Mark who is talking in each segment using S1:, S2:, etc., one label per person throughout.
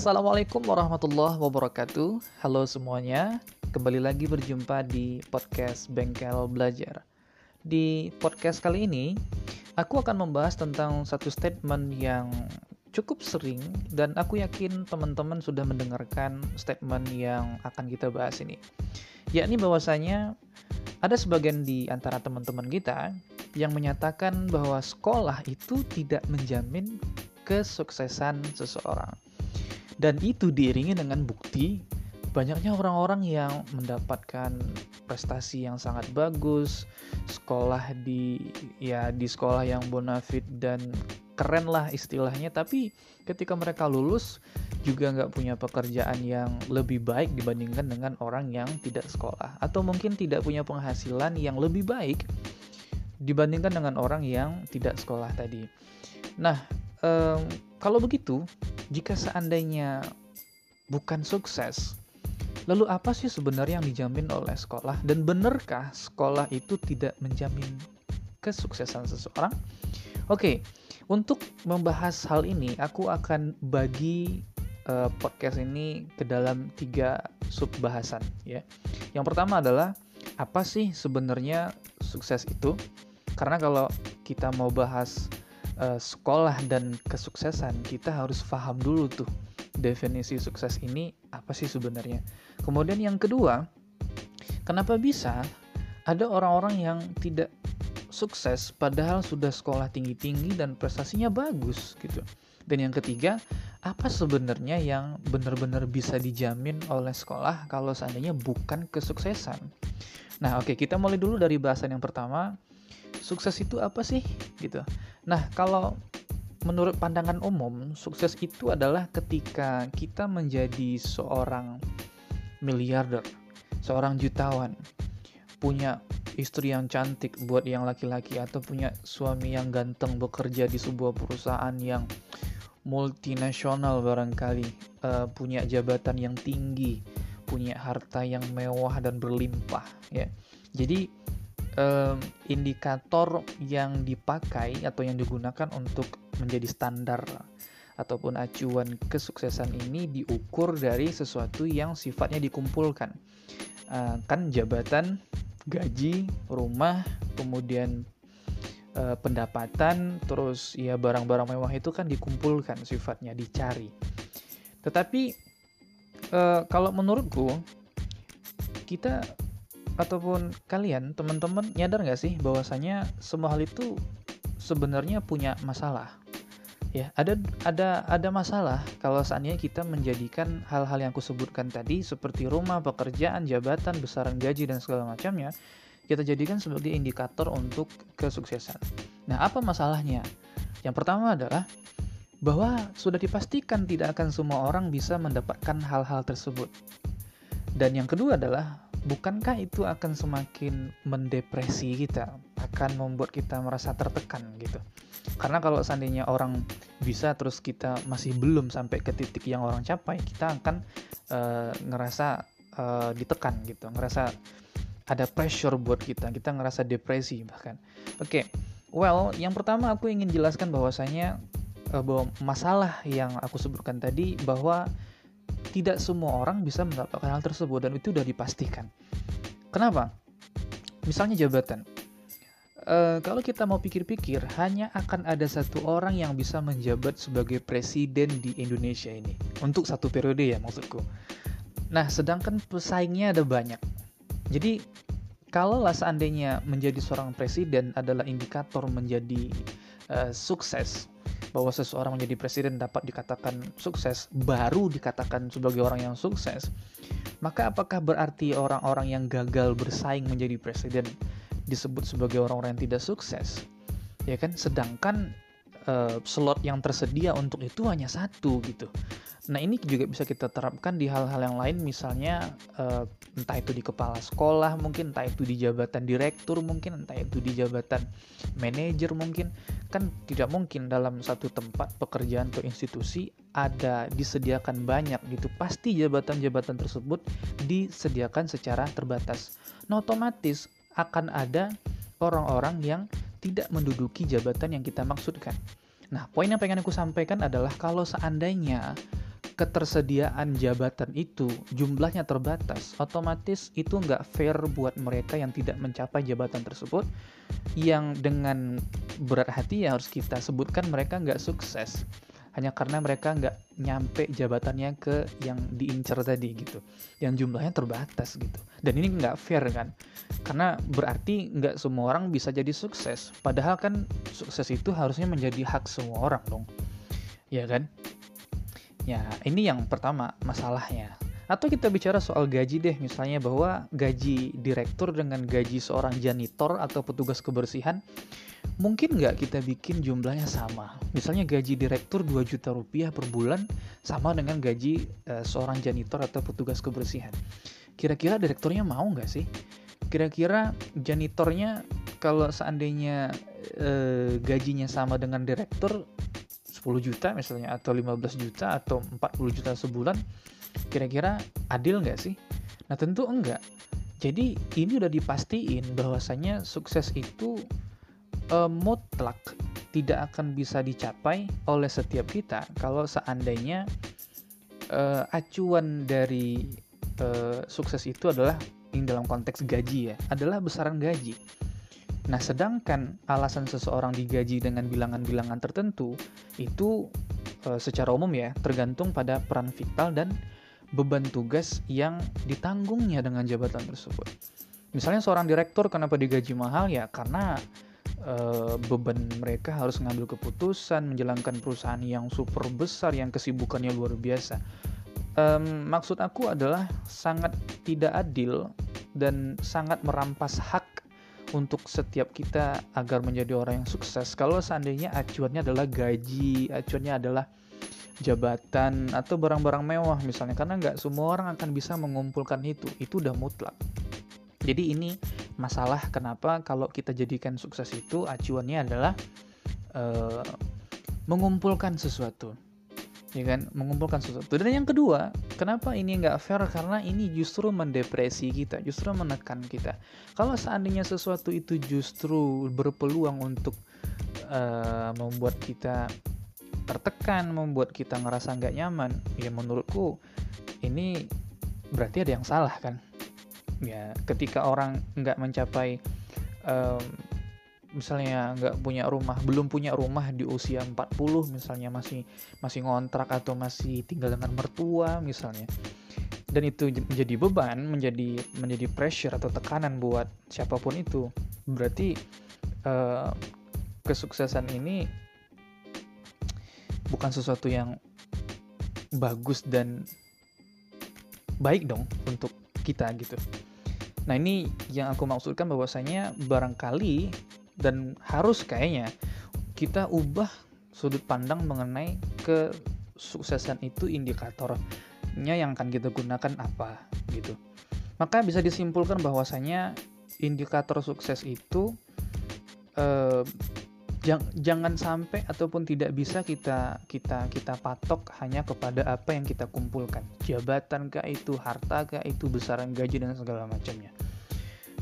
S1: Assalamualaikum warahmatullahi wabarakatuh. Halo semuanya, kembali lagi berjumpa di podcast Bengkel Belajar. Di podcast kali ini, aku akan membahas tentang satu statement yang cukup sering dan aku yakin teman-teman sudah mendengarkan statement yang akan kita bahas ini. Yakni bahwasanya ada sebagian di antara teman-teman kita yang menyatakan bahwa sekolah itu tidak menjamin kesuksesan seseorang. Dan itu diiringi dengan bukti banyaknya orang-orang yang mendapatkan prestasi yang sangat bagus, sekolah di ya di sekolah yang bonafit dan keren lah istilahnya, tapi ketika mereka lulus juga nggak punya pekerjaan yang lebih baik dibandingkan dengan orang yang tidak sekolah atau mungkin tidak punya penghasilan yang lebih baik dibandingkan dengan orang yang tidak sekolah tadi. Nah, um, kalau begitu jika seandainya bukan sukses, lalu apa sih sebenarnya yang dijamin oleh sekolah? Dan benarkah sekolah itu tidak menjamin kesuksesan seseorang? Oke, untuk membahas hal ini, aku akan bagi uh, podcast ini ke dalam tiga sub bahasan. Ya, yang pertama adalah apa sih sebenarnya sukses itu? Karena kalau kita mau bahas uh, sekolah dan kesuksesan, kita harus paham dulu tuh definisi sukses ini apa sih sebenarnya. Kemudian yang kedua, kenapa bisa ada orang-orang yang tidak sukses padahal sudah sekolah tinggi-tinggi dan prestasinya bagus gitu. Dan yang ketiga, apa sebenarnya yang benar-benar bisa dijamin oleh sekolah kalau seandainya bukan kesuksesan? Nah, oke, okay, kita mulai dulu dari bahasan yang pertama, sukses itu apa sih? Gitu. Nah kalau menurut pandangan umum sukses itu adalah ketika kita menjadi seorang miliarder seorang jutawan punya istri yang cantik buat yang laki-laki atau punya suami yang ganteng bekerja di sebuah perusahaan yang multinasional barangkali uh, punya jabatan yang tinggi punya harta yang mewah dan berlimpah ya. Jadi um, indikator yang dipakai atau yang digunakan untuk menjadi standar ataupun acuan kesuksesan ini diukur dari sesuatu yang sifatnya dikumpulkan. Uh, kan jabatan, gaji, rumah, kemudian uh, pendapatan, terus ya barang-barang mewah itu kan dikumpulkan sifatnya dicari. Tetapi uh, kalau menurutku kita ataupun kalian teman-teman nyadar nggak sih bahwasanya semua hal itu sebenarnya punya masalah? Ya ada ada ada masalah kalau seandainya kita menjadikan hal-hal yang aku sebutkan tadi seperti rumah pekerjaan jabatan besaran gaji dan segala macamnya kita jadikan sebagai indikator untuk kesuksesan. Nah apa masalahnya? Yang pertama adalah bahwa sudah dipastikan tidak akan semua orang bisa mendapatkan hal-hal tersebut. Dan yang kedua adalah bukankah itu akan semakin mendepresi kita, akan membuat kita merasa tertekan gitu. Karena kalau seandainya orang bisa terus kita masih belum sampai ke titik yang orang capai, kita akan uh, ngerasa uh, ditekan gitu, ngerasa ada pressure buat kita, kita ngerasa depresi bahkan. Oke, okay. well, yang pertama aku ingin jelaskan bahwasanya uh, bahwa masalah yang aku sebutkan tadi bahwa tidak semua orang bisa mendapatkan hal tersebut dan itu sudah dipastikan. Kenapa? Misalnya jabatan. E, kalau kita mau pikir-pikir, hanya akan ada satu orang yang bisa menjabat sebagai presiden di Indonesia ini. Untuk satu periode ya maksudku. Nah, sedangkan pesaingnya ada banyak. Jadi, kalau seandainya menjadi seorang presiden adalah indikator menjadi uh, sukses, bahwa seseorang menjadi presiden dapat dikatakan sukses, baru dikatakan sebagai orang yang sukses, maka apakah berarti orang-orang yang gagal bersaing menjadi presiden disebut sebagai orang-orang yang tidak sukses? Ya kan, sedangkan uh, slot yang tersedia untuk itu hanya satu gitu. Nah ini juga bisa kita terapkan di hal-hal yang lain misalnya uh, entah itu di kepala sekolah mungkin, entah itu di jabatan direktur mungkin, entah itu di jabatan manajer mungkin. Kan tidak mungkin dalam satu tempat pekerjaan atau institusi ada disediakan banyak gitu. Pasti jabatan-jabatan tersebut disediakan secara terbatas. Nah otomatis akan ada orang-orang yang tidak menduduki jabatan yang kita maksudkan. Nah, poin yang pengen aku sampaikan adalah kalau seandainya ketersediaan jabatan itu jumlahnya terbatas, otomatis itu nggak fair buat mereka yang tidak mencapai jabatan tersebut, yang dengan berat hati ya harus kita sebutkan mereka nggak sukses hanya karena mereka nggak nyampe jabatannya ke yang diincar tadi gitu. Yang jumlahnya terbatas gitu. Dan ini nggak fair kan? Karena berarti nggak semua orang bisa jadi sukses. Padahal kan sukses itu harusnya menjadi hak semua orang dong. Ya kan? Ya ini yang pertama masalahnya. Atau kita bicara soal gaji deh, misalnya bahwa gaji direktur dengan gaji seorang janitor atau petugas kebersihan, mungkin nggak kita bikin jumlahnya sama. Misalnya gaji direktur 2 juta rupiah per bulan sama dengan gaji uh, seorang janitor atau petugas kebersihan. Kira-kira direkturnya mau nggak sih? Kira-kira janitornya kalau seandainya uh, gajinya sama dengan direktur 10 juta misalnya atau 15 juta atau 40 juta sebulan Kira-kira adil nggak sih? Nah tentu enggak. Jadi ini udah dipastiin bahwasanya sukses itu uh, mutlak tidak akan bisa dicapai oleh setiap kita kalau seandainya uh, acuan dari uh, sukses itu adalah ini dalam konteks gaji ya, adalah besaran gaji. Nah, sedangkan alasan seseorang digaji dengan bilangan-bilangan tertentu itu uh, secara umum ya tergantung pada peran vital dan beban tugas yang ditanggungnya dengan jabatan tersebut. Misalnya seorang direktur kenapa digaji mahal ya karena e, beban mereka harus mengambil keputusan menjalankan perusahaan yang super besar yang kesibukannya luar biasa. E, maksud aku adalah sangat tidak adil dan sangat merampas hak untuk setiap kita agar menjadi orang yang sukses. Kalau seandainya acuannya adalah gaji, acuannya adalah jabatan atau barang-barang mewah misalnya karena nggak semua orang akan bisa mengumpulkan itu itu udah mutlak jadi ini masalah kenapa kalau kita jadikan sukses itu acuannya adalah uh, mengumpulkan sesuatu ya kan? Mengumpulkan sesuatu. Dan yang kedua kenapa ini nggak fair? Karena ini justru mendepresi kita justru menekan kita. Kalau seandainya sesuatu itu justru berpeluang untuk uh, membuat kita tertekan, membuat kita ngerasa nggak nyaman, ya menurutku ini berarti ada yang salah kan? Ya, ketika orang nggak mencapai um, misalnya nggak punya rumah, belum punya rumah di usia 40 misalnya masih masih ngontrak atau masih tinggal dengan mertua misalnya. Dan itu menjadi beban, menjadi menjadi pressure atau tekanan buat siapa pun itu. Berarti uh, kesuksesan ini bukan sesuatu yang bagus dan baik dong untuk kita gitu. Nah ini yang aku maksudkan bahwasanya barangkali dan harus kayaknya kita ubah sudut pandang mengenai kesuksesan itu indikatornya yang akan kita gunakan apa gitu. Maka bisa disimpulkan bahwasanya indikator sukses itu eh, Jang, jangan sampai ataupun tidak bisa kita kita kita patok hanya kepada apa yang kita kumpulkan jabatan kah itu harta kah itu besaran gaji dan segala macamnya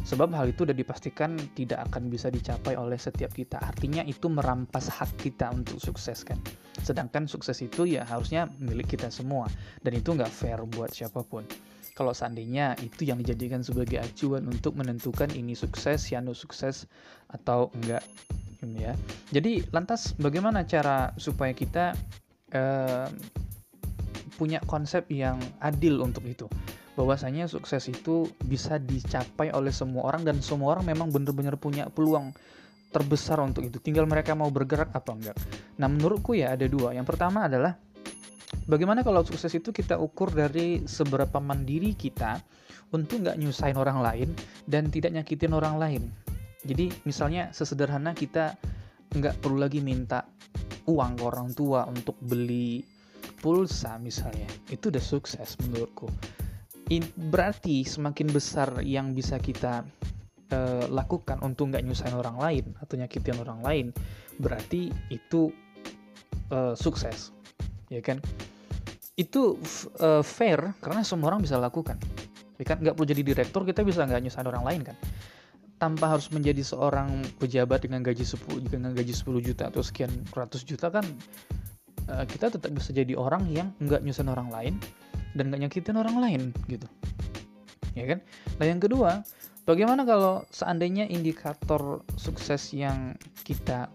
S1: sebab hal itu sudah dipastikan tidak akan bisa dicapai oleh setiap kita artinya itu merampas hak kita untuk sukses kan sedangkan sukses itu ya harusnya milik kita semua dan itu nggak fair buat siapa pun kalau seandainya itu yang dijadikan sebagai acuan untuk menentukan ini sukses, Yano sukses atau enggak ya. Jadi lantas bagaimana cara supaya kita uh, punya konsep yang adil untuk itu? Bahwasanya sukses itu bisa dicapai oleh semua orang dan semua orang memang benar-benar punya peluang terbesar untuk itu. Tinggal mereka mau bergerak apa enggak. Nah menurutku ya ada dua. Yang pertama adalah bagaimana kalau sukses itu kita ukur dari seberapa mandiri kita untuk nggak nyusahin orang lain dan tidak nyakitin orang lain jadi misalnya sesederhana kita nggak perlu lagi minta uang ke orang tua untuk beli pulsa misalnya. Itu udah sukses menurutku. In, berarti semakin besar yang bisa kita uh, lakukan untuk nggak nyusahin orang lain atau nyakitin orang lain, berarti itu uh, sukses, ya kan? Itu uh, fair karena semua orang bisa lakukan. Ya kan nggak perlu jadi direktur kita bisa nggak nyusahin orang lain kan tanpa harus menjadi seorang pejabat dengan gaji 10 dengan gaji 10 juta atau sekian ratus juta kan kita tetap bisa jadi orang yang nggak nyusahin orang lain dan nggak nyakitin orang lain gitu ya kan nah yang kedua bagaimana kalau seandainya indikator sukses yang kita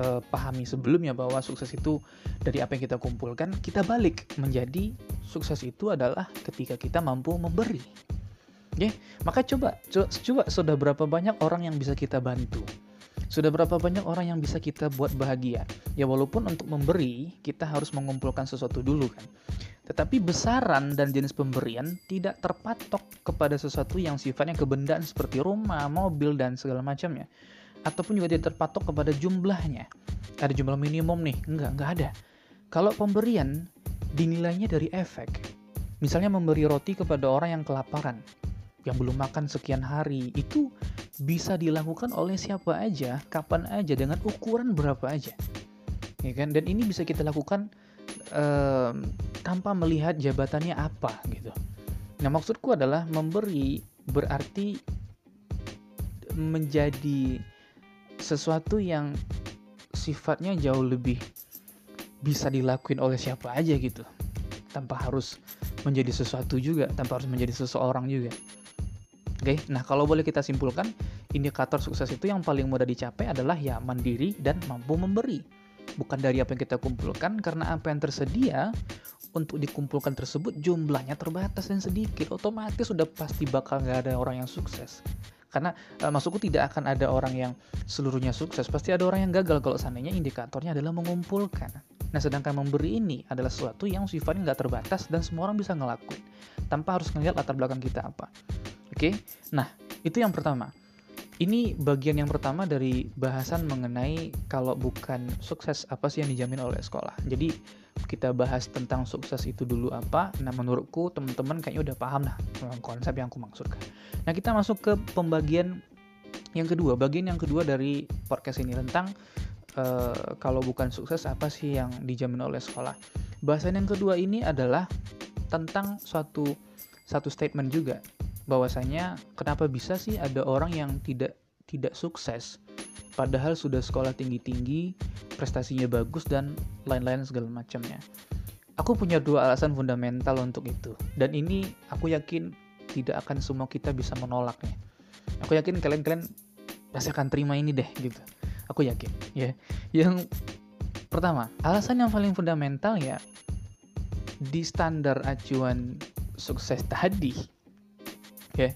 S1: uh, pahami sebelumnya bahwa sukses itu dari apa yang kita kumpulkan kita balik menjadi sukses itu adalah ketika kita mampu memberi Oke, maka coba, coba, coba sudah berapa banyak orang yang bisa kita bantu? Sudah berapa banyak orang yang bisa kita buat bahagia? Ya walaupun untuk memberi, kita harus mengumpulkan sesuatu dulu kan. Tetapi besaran dan jenis pemberian tidak terpatok kepada sesuatu yang sifatnya kebendaan seperti rumah, mobil, dan segala macamnya. Ataupun juga tidak terpatok kepada jumlahnya. Ada jumlah minimum nih? Enggak, enggak ada. Kalau pemberian dinilainya dari efek. Misalnya memberi roti kepada orang yang kelaparan yang belum makan sekian hari itu bisa dilakukan oleh siapa aja, kapan aja, dengan ukuran berapa aja, ya kan? Dan ini bisa kita lakukan um, tanpa melihat jabatannya apa gitu. Nah maksudku adalah memberi berarti menjadi sesuatu yang sifatnya jauh lebih bisa dilakuin oleh siapa aja gitu tanpa harus menjadi sesuatu juga tanpa harus menjadi seseorang juga Oke, okay? nah kalau boleh kita simpulkan, indikator sukses itu yang paling mudah dicapai adalah ya mandiri dan mampu memberi. Bukan dari apa yang kita kumpulkan, karena apa yang tersedia untuk dikumpulkan tersebut jumlahnya terbatas dan sedikit. Otomatis sudah pasti bakal nggak ada orang yang sukses. Karena uh, maksudku tidak akan ada orang yang seluruhnya sukses, pasti ada orang yang gagal kalau seandainya indikatornya adalah mengumpulkan. Nah, sedangkan memberi ini adalah sesuatu yang sifatnya nggak terbatas dan semua orang bisa ngelakuin tanpa harus ngelihat latar belakang kita apa. Oke, nah itu yang pertama. Ini bagian yang pertama dari bahasan mengenai kalau bukan sukses apa sih yang dijamin oleh sekolah. Jadi kita bahas tentang sukses itu dulu apa. Nah menurutku teman-teman kayaknya udah paham lah konsep yang aku maksudkan. Nah kita masuk ke pembagian yang kedua. Bagian yang kedua dari podcast ini tentang uh, kalau bukan sukses apa sih yang dijamin oleh sekolah. Bahasan yang kedua ini adalah tentang suatu satu statement juga bahwasanya kenapa bisa sih ada orang yang tidak tidak sukses padahal sudah sekolah tinggi-tinggi, prestasinya bagus dan lain-lain segala macamnya. Aku punya dua alasan fundamental untuk itu dan ini aku yakin tidak akan semua kita bisa menolaknya. Aku yakin kalian-kalian pasti akan terima ini deh gitu. Aku yakin ya. Yang pertama, alasan yang paling fundamental ya di standar acuan sukses tadi ya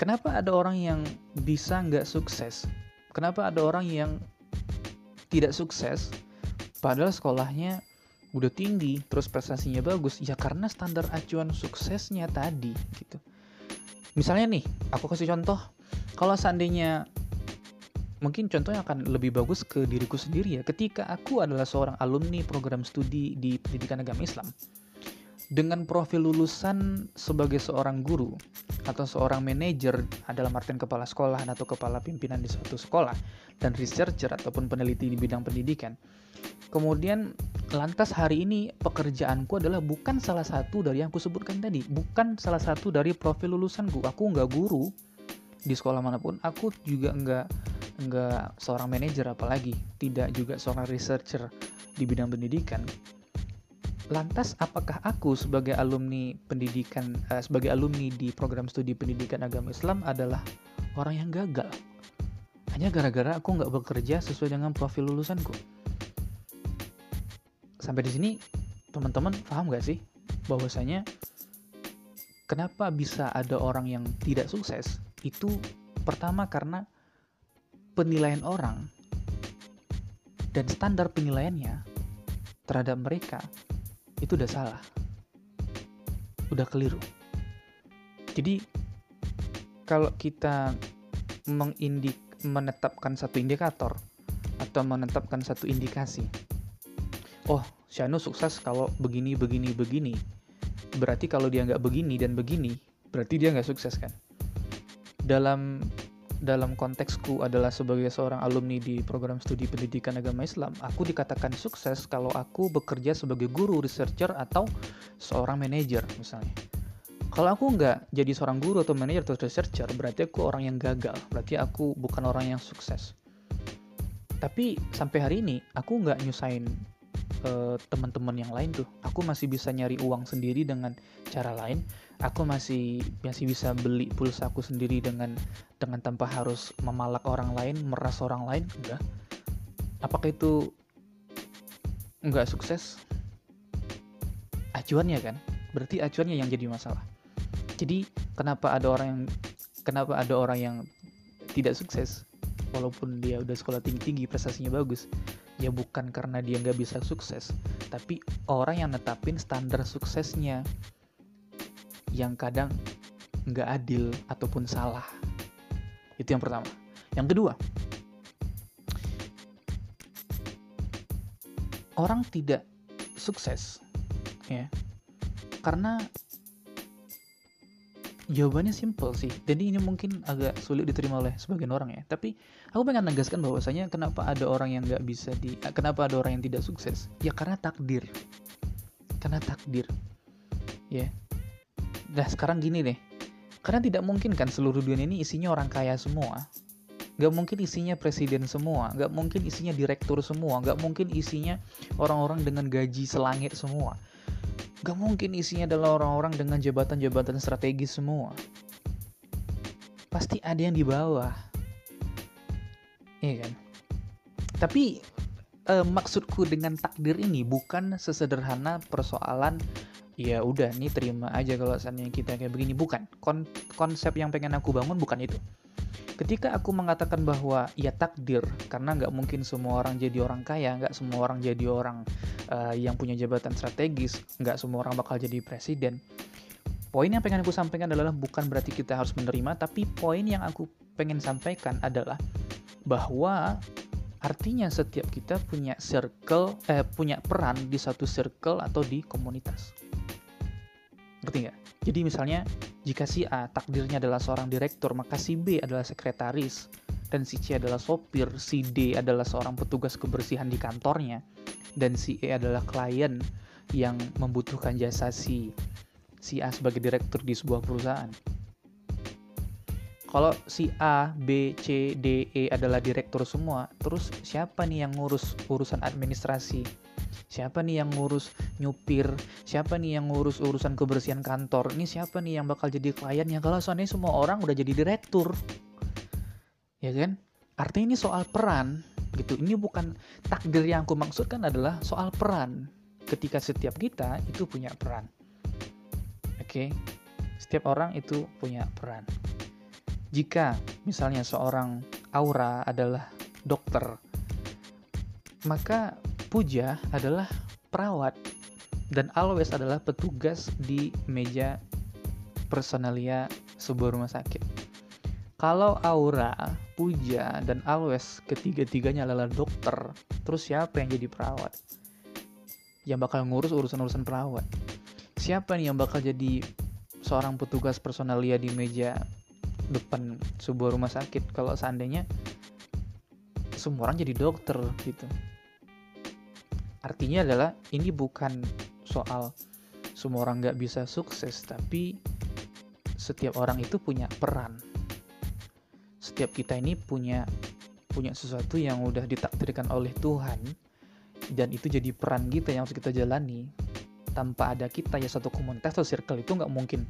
S1: kenapa ada orang yang bisa nggak sukses? Kenapa ada orang yang tidak sukses padahal sekolahnya udah tinggi terus prestasinya bagus? Ya karena standar acuan suksesnya tadi gitu. Misalnya nih aku kasih contoh. Kalau seandainya mungkin contohnya akan lebih bagus ke diriku sendiri ya. Ketika aku adalah seorang alumni program studi di pendidikan agama Islam dengan profil lulusan sebagai seorang guru atau seorang manajer adalah artian kepala sekolah atau kepala pimpinan di suatu sekolah dan researcher ataupun peneliti di bidang pendidikan. Kemudian lantas hari ini pekerjaanku adalah bukan salah satu dari yang kusebutkan tadi, bukan salah satu dari profil lulusanku. Aku nggak guru di sekolah mana pun, aku juga nggak nggak seorang manajer apalagi, tidak juga seorang researcher di bidang pendidikan Lantas apakah aku sebagai alumni pendidikan uh, sebagai alumni di program studi pendidikan agama Islam adalah orang yang gagal? Hanya gara-gara aku nggak bekerja sesuai dengan profil lulusanku. Sampai di sini teman-teman paham gak sih bahwasanya kenapa bisa ada orang yang tidak sukses? Itu pertama karena penilaian orang dan standar penilaiannya terhadap mereka itu udah salah. Udah keliru. Jadi kalau kita mengindik menetapkan satu indikator atau menetapkan satu indikasi oh Shano sukses kalau begini begini begini berarti kalau dia nggak begini dan begini berarti dia nggak sukses kan? Dalam dalam konteksku adalah sebagai seorang alumni di program studi pendidikan agama Islam, aku dikatakan sukses kalau aku bekerja sebagai guru, researcher, atau seorang manajer misalnya. Kalau aku nggak jadi seorang guru atau manajer atau researcher, berarti aku orang yang gagal, berarti aku bukan orang yang sukses. Tapi sampai hari ini, aku nggak nyusahin uh, teman-teman yang lain tuh. Aku masih bisa nyari uang sendiri dengan cara lain. Aku masih masih bisa beli pulsa aku sendiri dengan dengan tanpa harus memalak orang lain meras orang lain enggak. Apakah itu enggak sukses? Acuannya kan? Berarti acuannya yang jadi masalah. Jadi kenapa ada orang yang kenapa ada orang yang tidak sukses walaupun dia udah sekolah tinggi-tinggi prestasinya bagus ya bukan karena dia nggak bisa sukses tapi orang yang netapin standar suksesnya yang kadang nggak adil ataupun salah. Itu yang pertama. Yang kedua orang tidak sukses ya karena Jawabannya simple sih. Jadi ini mungkin agak sulit diterima oleh sebagian orang ya. Tapi aku pengen menegaskan bahwasanya kenapa ada orang yang nggak bisa di, kenapa ada orang yang tidak sukses? Ya karena takdir. Karena takdir. Ya. Nah sekarang gini deh. Karena tidak mungkin kan seluruh dunia ini isinya orang kaya semua. Gak mungkin isinya presiden semua, gak mungkin isinya direktur semua, gak mungkin isinya orang-orang dengan gaji selangit semua Gak mungkin isinya adalah orang-orang dengan jabatan-jabatan strategis semua. Pasti ada yang di bawah. Iya kan? Tapi eh, maksudku dengan takdir ini bukan sesederhana persoalan ya udah nih terima aja kalau seandainya kita kayak begini bukan Kon konsep yang pengen aku bangun bukan itu ketika aku mengatakan bahwa ya takdir karena nggak mungkin semua orang jadi orang kaya nggak semua orang jadi orang uh, yang punya jabatan strategis nggak semua orang bakal jadi presiden poin yang pengen aku sampaikan adalah bukan berarti kita harus menerima tapi poin yang aku pengen sampaikan adalah bahwa artinya setiap kita punya circle eh punya peran di satu circle atau di komunitas. Ngerti nggak? Jadi misalnya jika si A takdirnya adalah seorang direktur, maka si B adalah sekretaris, dan si C adalah sopir, si D adalah seorang petugas kebersihan di kantornya, dan si E adalah klien yang membutuhkan jasa si si A sebagai direktur di sebuah perusahaan. Kalau si A, B, C, D, E adalah direktur semua, terus siapa nih yang ngurus urusan administrasi? Siapa nih yang ngurus nyupir? Siapa nih yang ngurus urusan kebersihan kantor? Ini siapa nih yang bakal jadi kliennya kalau soalnya semua orang udah jadi direktur. Ya kan? Artinya ini soal peran gitu. Ini bukan takdir yang aku maksudkan adalah soal peran. Ketika setiap kita itu punya peran. Oke? Okay? setiap orang itu punya peran. Jika misalnya seorang aura adalah dokter maka Puja adalah perawat dan Always adalah petugas di meja personalia sebuah rumah sakit. Kalau Aura, Puja, dan Always ketiga-tiganya adalah dokter, terus siapa yang jadi perawat? Yang bakal ngurus urusan-urusan perawat. Siapa nih yang bakal jadi seorang petugas personalia di meja depan sebuah rumah sakit kalau seandainya semua orang jadi dokter gitu artinya adalah ini bukan soal semua orang nggak bisa sukses tapi setiap orang itu punya peran. Setiap kita ini punya punya sesuatu yang udah ditakdirkan oleh Tuhan dan itu jadi peran kita yang harus kita jalani. Tanpa ada kita ya satu komunitas atau circle itu nggak mungkin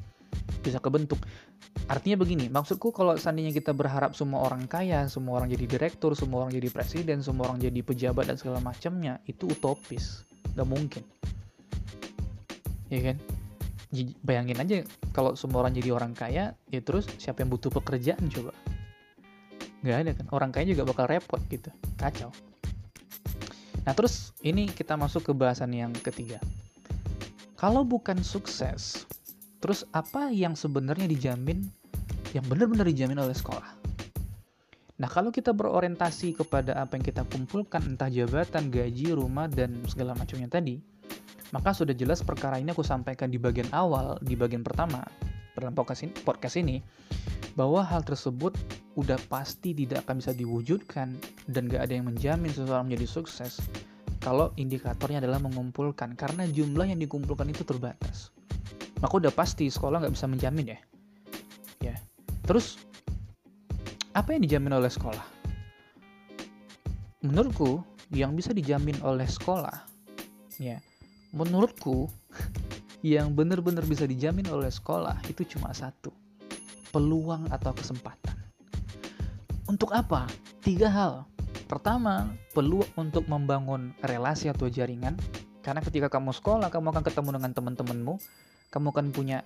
S1: bisa kebentuk Artinya begini, maksudku kalau seandainya kita berharap semua orang kaya, semua orang jadi direktur, semua orang jadi presiden, semua orang jadi pejabat dan segala macamnya, itu utopis, nggak mungkin. Ya kan? Bayangin aja kalau semua orang jadi orang kaya, ya terus siapa yang butuh pekerjaan coba? Nggak ada kan? Orang kaya juga bakal repot gitu, kacau. Nah terus ini kita masuk ke bahasan yang ketiga. Kalau bukan sukses, Terus apa yang sebenarnya dijamin yang benar-benar dijamin oleh sekolah? Nah, kalau kita berorientasi kepada apa yang kita kumpulkan, entah jabatan, gaji, rumah, dan segala macamnya tadi, maka sudah jelas perkara ini aku sampaikan di bagian awal, di bagian pertama, dalam podcast ini, bahwa hal tersebut udah pasti tidak akan bisa diwujudkan dan gak ada yang menjamin seseorang menjadi sukses kalau indikatornya adalah mengumpulkan karena jumlah yang dikumpulkan itu terbatas maka udah pasti sekolah nggak bisa menjamin ya ya terus apa yang dijamin oleh sekolah menurutku yang bisa dijamin oleh sekolah Ya, menurutku yang benar-benar bisa dijamin oleh sekolah itu cuma satu, peluang atau kesempatan. Untuk apa? Tiga hal. Pertama, peluang untuk membangun relasi atau jaringan. Karena ketika kamu sekolah, kamu akan ketemu dengan teman-temanmu, kamu akan punya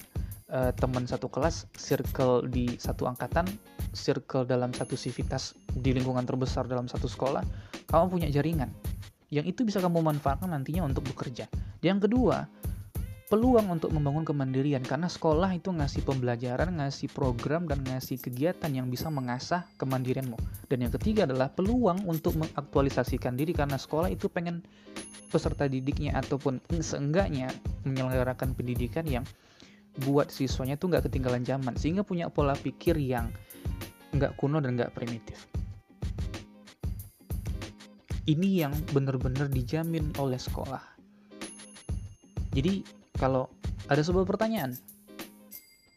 S1: uh, teman satu kelas, circle di satu angkatan, circle dalam satu sivitas di lingkungan terbesar dalam satu sekolah, kamu punya jaringan. Yang itu bisa kamu manfaatkan nantinya untuk bekerja. Yang kedua, peluang untuk membangun kemandirian karena sekolah itu ngasih pembelajaran, ngasih program dan ngasih kegiatan yang bisa mengasah kemandirianmu. Dan yang ketiga adalah peluang untuk mengaktualisasikan diri karena sekolah itu pengen peserta didiknya ataupun seenggaknya menyelenggarakan pendidikan yang buat siswanya tuh nggak ketinggalan zaman sehingga punya pola pikir yang nggak kuno dan nggak primitif. Ini yang benar-benar dijamin oleh sekolah. Jadi kalau ada sebuah pertanyaan,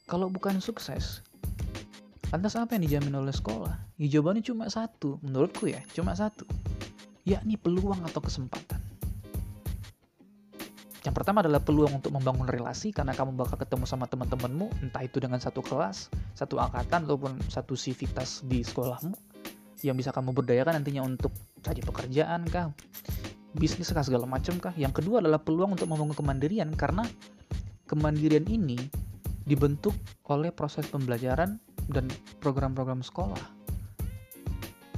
S1: kalau bukan sukses, lantas apa yang dijamin oleh sekolah? Ya, jawabannya cuma satu, menurutku ya, cuma satu, yakni peluang atau kesempatan. Yang pertama adalah peluang untuk membangun relasi karena kamu bakal ketemu sama teman-temanmu, entah itu dengan satu kelas, satu angkatan, ataupun satu sivitas di sekolahmu, yang bisa kamu berdayakan nantinya untuk cari pekerjaan kah, bisnis kah segala macam kah. Yang kedua adalah peluang untuk membangun kemandirian karena kemandirian ini dibentuk oleh proses pembelajaran dan program-program sekolah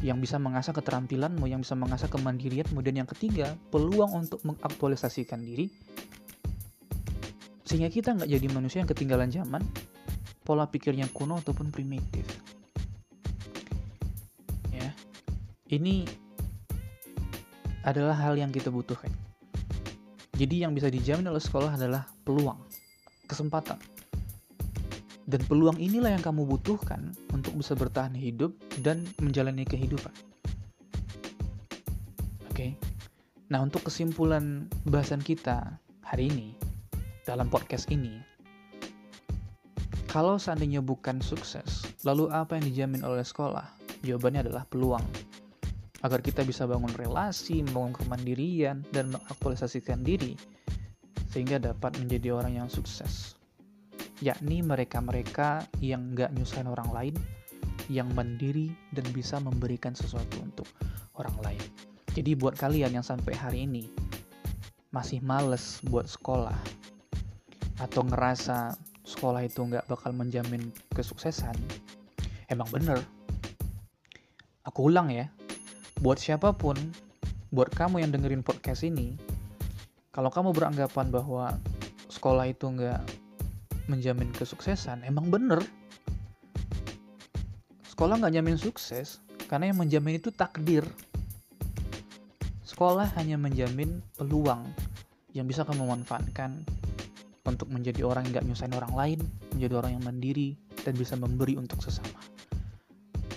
S1: yang bisa mengasah keterampilanmu, yang bisa mengasah kemandirianmu, dan yang ketiga, peluang untuk mengaktualisasikan diri, sehingga kita nggak jadi manusia yang ketinggalan zaman, pola pikirnya kuno ataupun primitif. Ya, ini adalah hal yang kita butuhkan. Jadi yang bisa dijamin oleh sekolah adalah peluang, kesempatan. Dan peluang inilah yang kamu butuhkan untuk bisa bertahan hidup dan menjalani kehidupan. Oke. Nah, untuk kesimpulan bahasan kita hari ini dalam podcast ini, kalau seandainya bukan sukses, lalu apa yang dijamin oleh sekolah? Jawabannya adalah peluang agar kita bisa bangun relasi, membangun kemandirian, dan mengaktualisasikan diri sehingga dapat menjadi orang yang sukses. Yakni mereka-mereka yang nggak nyusahin orang lain, yang mandiri dan bisa memberikan sesuatu untuk orang lain. Jadi buat kalian yang sampai hari ini masih males buat sekolah atau ngerasa sekolah itu nggak bakal menjamin kesuksesan, emang bener. Aku ulang ya, buat siapa pun, buat kamu yang dengerin podcast ini, kalau kamu beranggapan bahwa sekolah itu nggak menjamin kesuksesan, emang bener. Sekolah nggak jamin sukses, karena yang menjamin itu takdir. Sekolah hanya menjamin peluang yang bisa kamu manfaatkan untuk menjadi orang yang nggak nyusahin orang lain, menjadi orang yang mandiri, dan bisa memberi untuk sesama.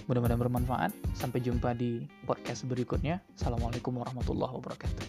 S1: Mudah-mudahan bermanfaat. Sampai jumpa di podcast berikutnya. Assalamualaikum warahmatullahi wabarakatuh.